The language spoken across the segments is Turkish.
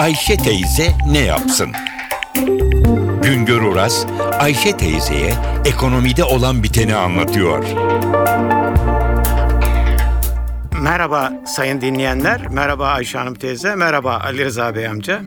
Ayşe teyze ne yapsın? Güngör Oras, Ayşe teyzeye ekonomide olan biteni anlatıyor. Merhaba sayın dinleyenler, merhaba Ayşe Hanım teyze, merhaba Ali Rıza Bey amca.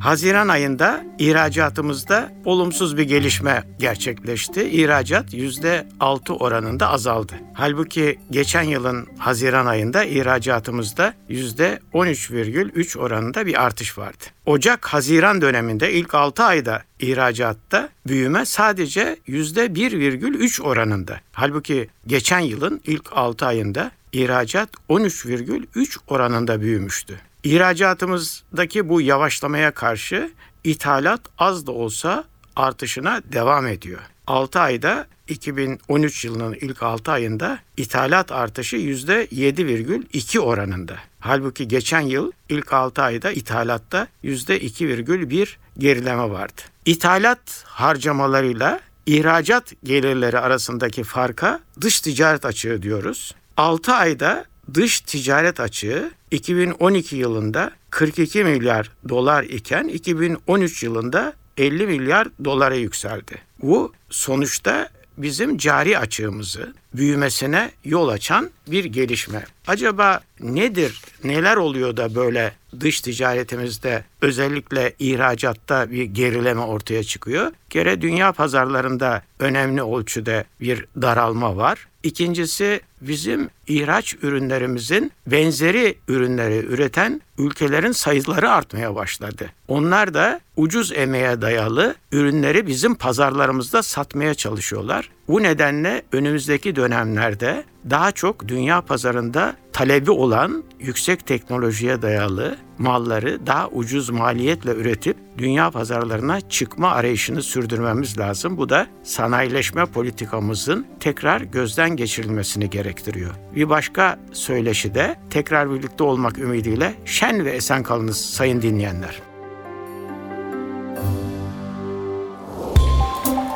Haziran ayında ihracatımızda olumsuz bir gelişme gerçekleşti. İhracat %6 oranında azaldı. Halbuki geçen yılın Haziran ayında ihracatımızda %13,3 oranında bir artış vardı. Ocak-Haziran döneminde ilk 6 ayda ihracatta büyüme sadece %1,3 oranında. Halbuki geçen yılın ilk 6 ayında ihracat 13,3 oranında büyümüştü. İhracatımızdaki bu yavaşlamaya karşı ithalat az da olsa artışına devam ediyor. 6 ayda 2013 yılının ilk 6 ayında ithalat artışı %7,2 oranında. Halbuki geçen yıl ilk 6 ayda ithalatta %2,1 gerileme vardı. İthalat harcamalarıyla ihracat gelirleri arasındaki farka dış ticaret açığı diyoruz. 6 ayda dış ticaret açığı 2012 yılında 42 milyar dolar iken 2013 yılında 50 milyar dolara yükseldi. Bu sonuçta bizim cari açığımızı büyümesine yol açan bir gelişme. Acaba nedir, neler oluyor da böyle dış ticaretimizde özellikle ihracatta bir gerileme ortaya çıkıyor? Kere dünya pazarlarında önemli ölçüde bir daralma var. İkincisi bizim ihraç ürünlerimizin benzeri ürünleri üreten ülkelerin sayıları artmaya başladı. Onlar da ucuz emeğe dayalı ürünleri bizim pazarlarımızda satmaya çalışıyorlar. Bu nedenle önümüzdeki dönemlerde daha çok dünya pazarında talebi olan yüksek teknolojiye dayalı malları daha ucuz maliyetle üretip dünya pazarlarına çıkma arayışını sürdürmemiz lazım. Bu da sanayileşme politikamızın tekrar gözden geçirilmesini gerektiriyor. Bir başka söyleşi de tekrar birlikte olmak ümidiyle şen ve esen kalınız sayın dinleyenler.